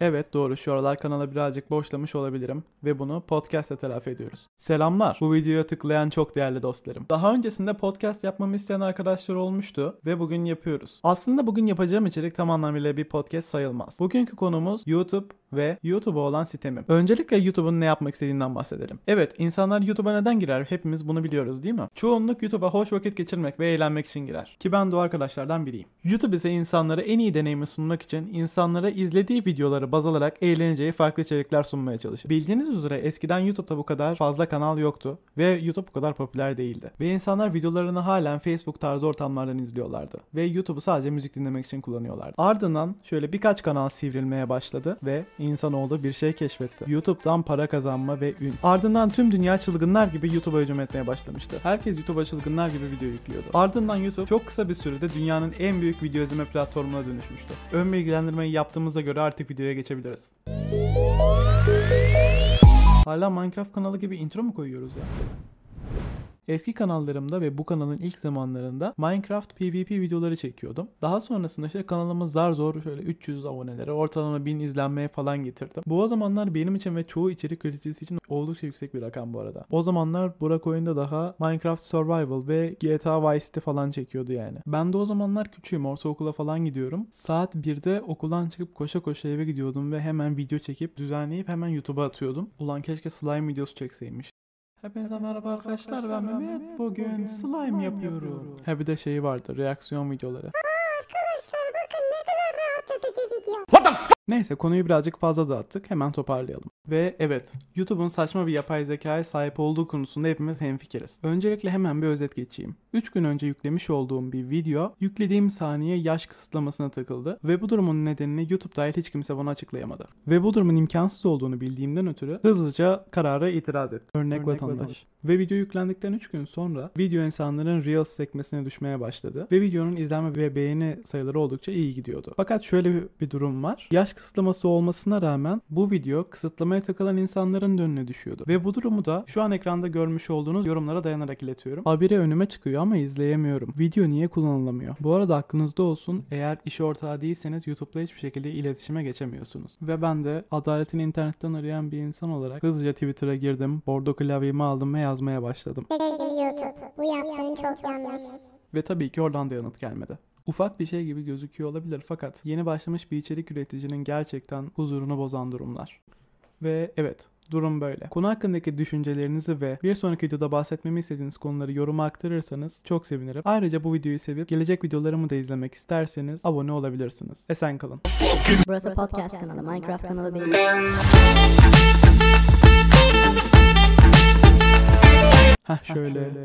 Evet doğru şu aralar kanala birazcık boşlamış olabilirim ve bunu podcast'te telafi ediyoruz. Selamlar. Bu videoya tıklayan çok değerli dostlarım. Daha öncesinde podcast yapmamı isteyen arkadaşlar olmuştu ve bugün yapıyoruz. Aslında bugün yapacağım içerik tam anlamıyla bir podcast sayılmaz. Bugünkü konumuz YouTube ve YouTube'a olan sitemim. Öncelikle YouTube'un ne yapmak istediğinden bahsedelim. Evet insanlar YouTube'a neden girer hepimiz bunu biliyoruz değil mi? Çoğunluk YouTube'a hoş vakit geçirmek ve eğlenmek için girer. Ki ben de o arkadaşlardan biriyim. YouTube ise insanlara en iyi deneyimi sunmak için insanlara izlediği videoları baz alarak eğleneceği farklı içerikler sunmaya çalışır. Bildiğiniz üzere eskiden YouTube'da bu kadar fazla kanal yoktu ve YouTube bu kadar popüler değildi. Ve insanlar videolarını halen Facebook tarzı ortamlardan izliyorlardı. Ve YouTube'u sadece müzik dinlemek için kullanıyorlardı. Ardından şöyle birkaç kanal sivrilmeye başladı ve insanoğlu bir şey keşfetti. YouTube'dan para kazanma ve ün. Ardından tüm dünya çılgınlar gibi YouTube'a hücum etmeye başlamıştı. Herkes YouTube'a çılgınlar gibi video yüklüyordu. Ardından YouTube çok kısa bir sürede dünyanın en büyük video izleme platformuna dönüşmüştü. Ön bilgilendirmeyi yaptığımıza göre artık videoya geçebiliriz. Hala Minecraft kanalı gibi intro mu koyuyoruz ya? Eski kanallarımda ve bu kanalın ilk zamanlarında Minecraft PvP videoları çekiyordum. Daha sonrasında işte kanalımı zar zor şöyle 300 abonelere, ortalama 1000 izlenmeye falan getirdim. Bu o zamanlar benim için ve çoğu içerik üreticisi için oldukça yüksek bir rakam bu arada. O zamanlar Burak oyunda daha Minecraft Survival ve GTA Vice City falan çekiyordu yani. Ben de o zamanlar küçüğüm, ortaokula falan gidiyorum. Saat 1'de okuldan çıkıp koşa koşa eve gidiyordum ve hemen video çekip düzenleyip hemen YouTube'a atıyordum. Ulan keşke slime videosu çekseymiş. Hepinize merhaba arkadaşlar ben Mehmet. Bugün slime yapıyorum. Ha bir de şeyi vardı reaksiyon videoları. Arkadaşlar bakın ne kadar rahatlatıcı video. Neyse konuyu birazcık fazla dağıttık. Hemen toparlayalım. Ve evet, YouTube'un saçma bir yapay zekaya sahip olduğu konusunda hepimiz hemfikiriz. Öncelikle hemen bir özet geçeyim. 3 gün önce yüklemiş olduğum bir video, yüklediğim saniye yaş kısıtlamasına takıldı ve bu durumun nedenini YouTube dahil hiç kimse bana açıklayamadı. Ve bu durumun imkansız olduğunu bildiğimden ötürü hızlıca karara itiraz ettim. Örnek, Örnek vatandaş. vatandaş. Ve video yüklendikten 3 gün sonra video insanların Reels sekmesine düşmeye başladı. Ve videonun izlenme ve beğeni sayıları oldukça iyi gidiyordu. Fakat şöyle bir, durum var. Yaş kısıtlaması olmasına rağmen bu video kısıtlamaya takılan insanların önüne düşüyordu. Ve bu durumu da şu an ekranda görmüş olduğunuz yorumlara dayanarak iletiyorum. Habire önüme çıkıyor ama izleyemiyorum. Video niye kullanılamıyor? Bu arada aklınızda olsun eğer iş ortağı değilseniz YouTube'da hiçbir şekilde iletişime geçemiyorsunuz. Ve ben de adaletini internetten arayan bir insan olarak hızlıca Twitter'a girdim. Bordo klavyemi aldım ve yazmaya başladım. Sevgili YouTube bu yaptığın çok yanlış. Ve tabii ki oradan da yanıt gelmedi. Ufak bir şey gibi gözüküyor olabilir fakat yeni başlamış bir içerik üreticinin gerçekten huzurunu bozan durumlar. Ve evet, durum böyle. Konu hakkındaki düşüncelerinizi ve bir sonraki videoda bahsetmemi istediğiniz konuları yoruma aktarırsanız çok sevinirim. Ayrıca bu videoyu sevip gelecek videolarımı da izlemek isterseniz abone olabilirsiniz. Esen kalın. Burası podcast kanalı, Minecraft kanalı değil. Heh şöyle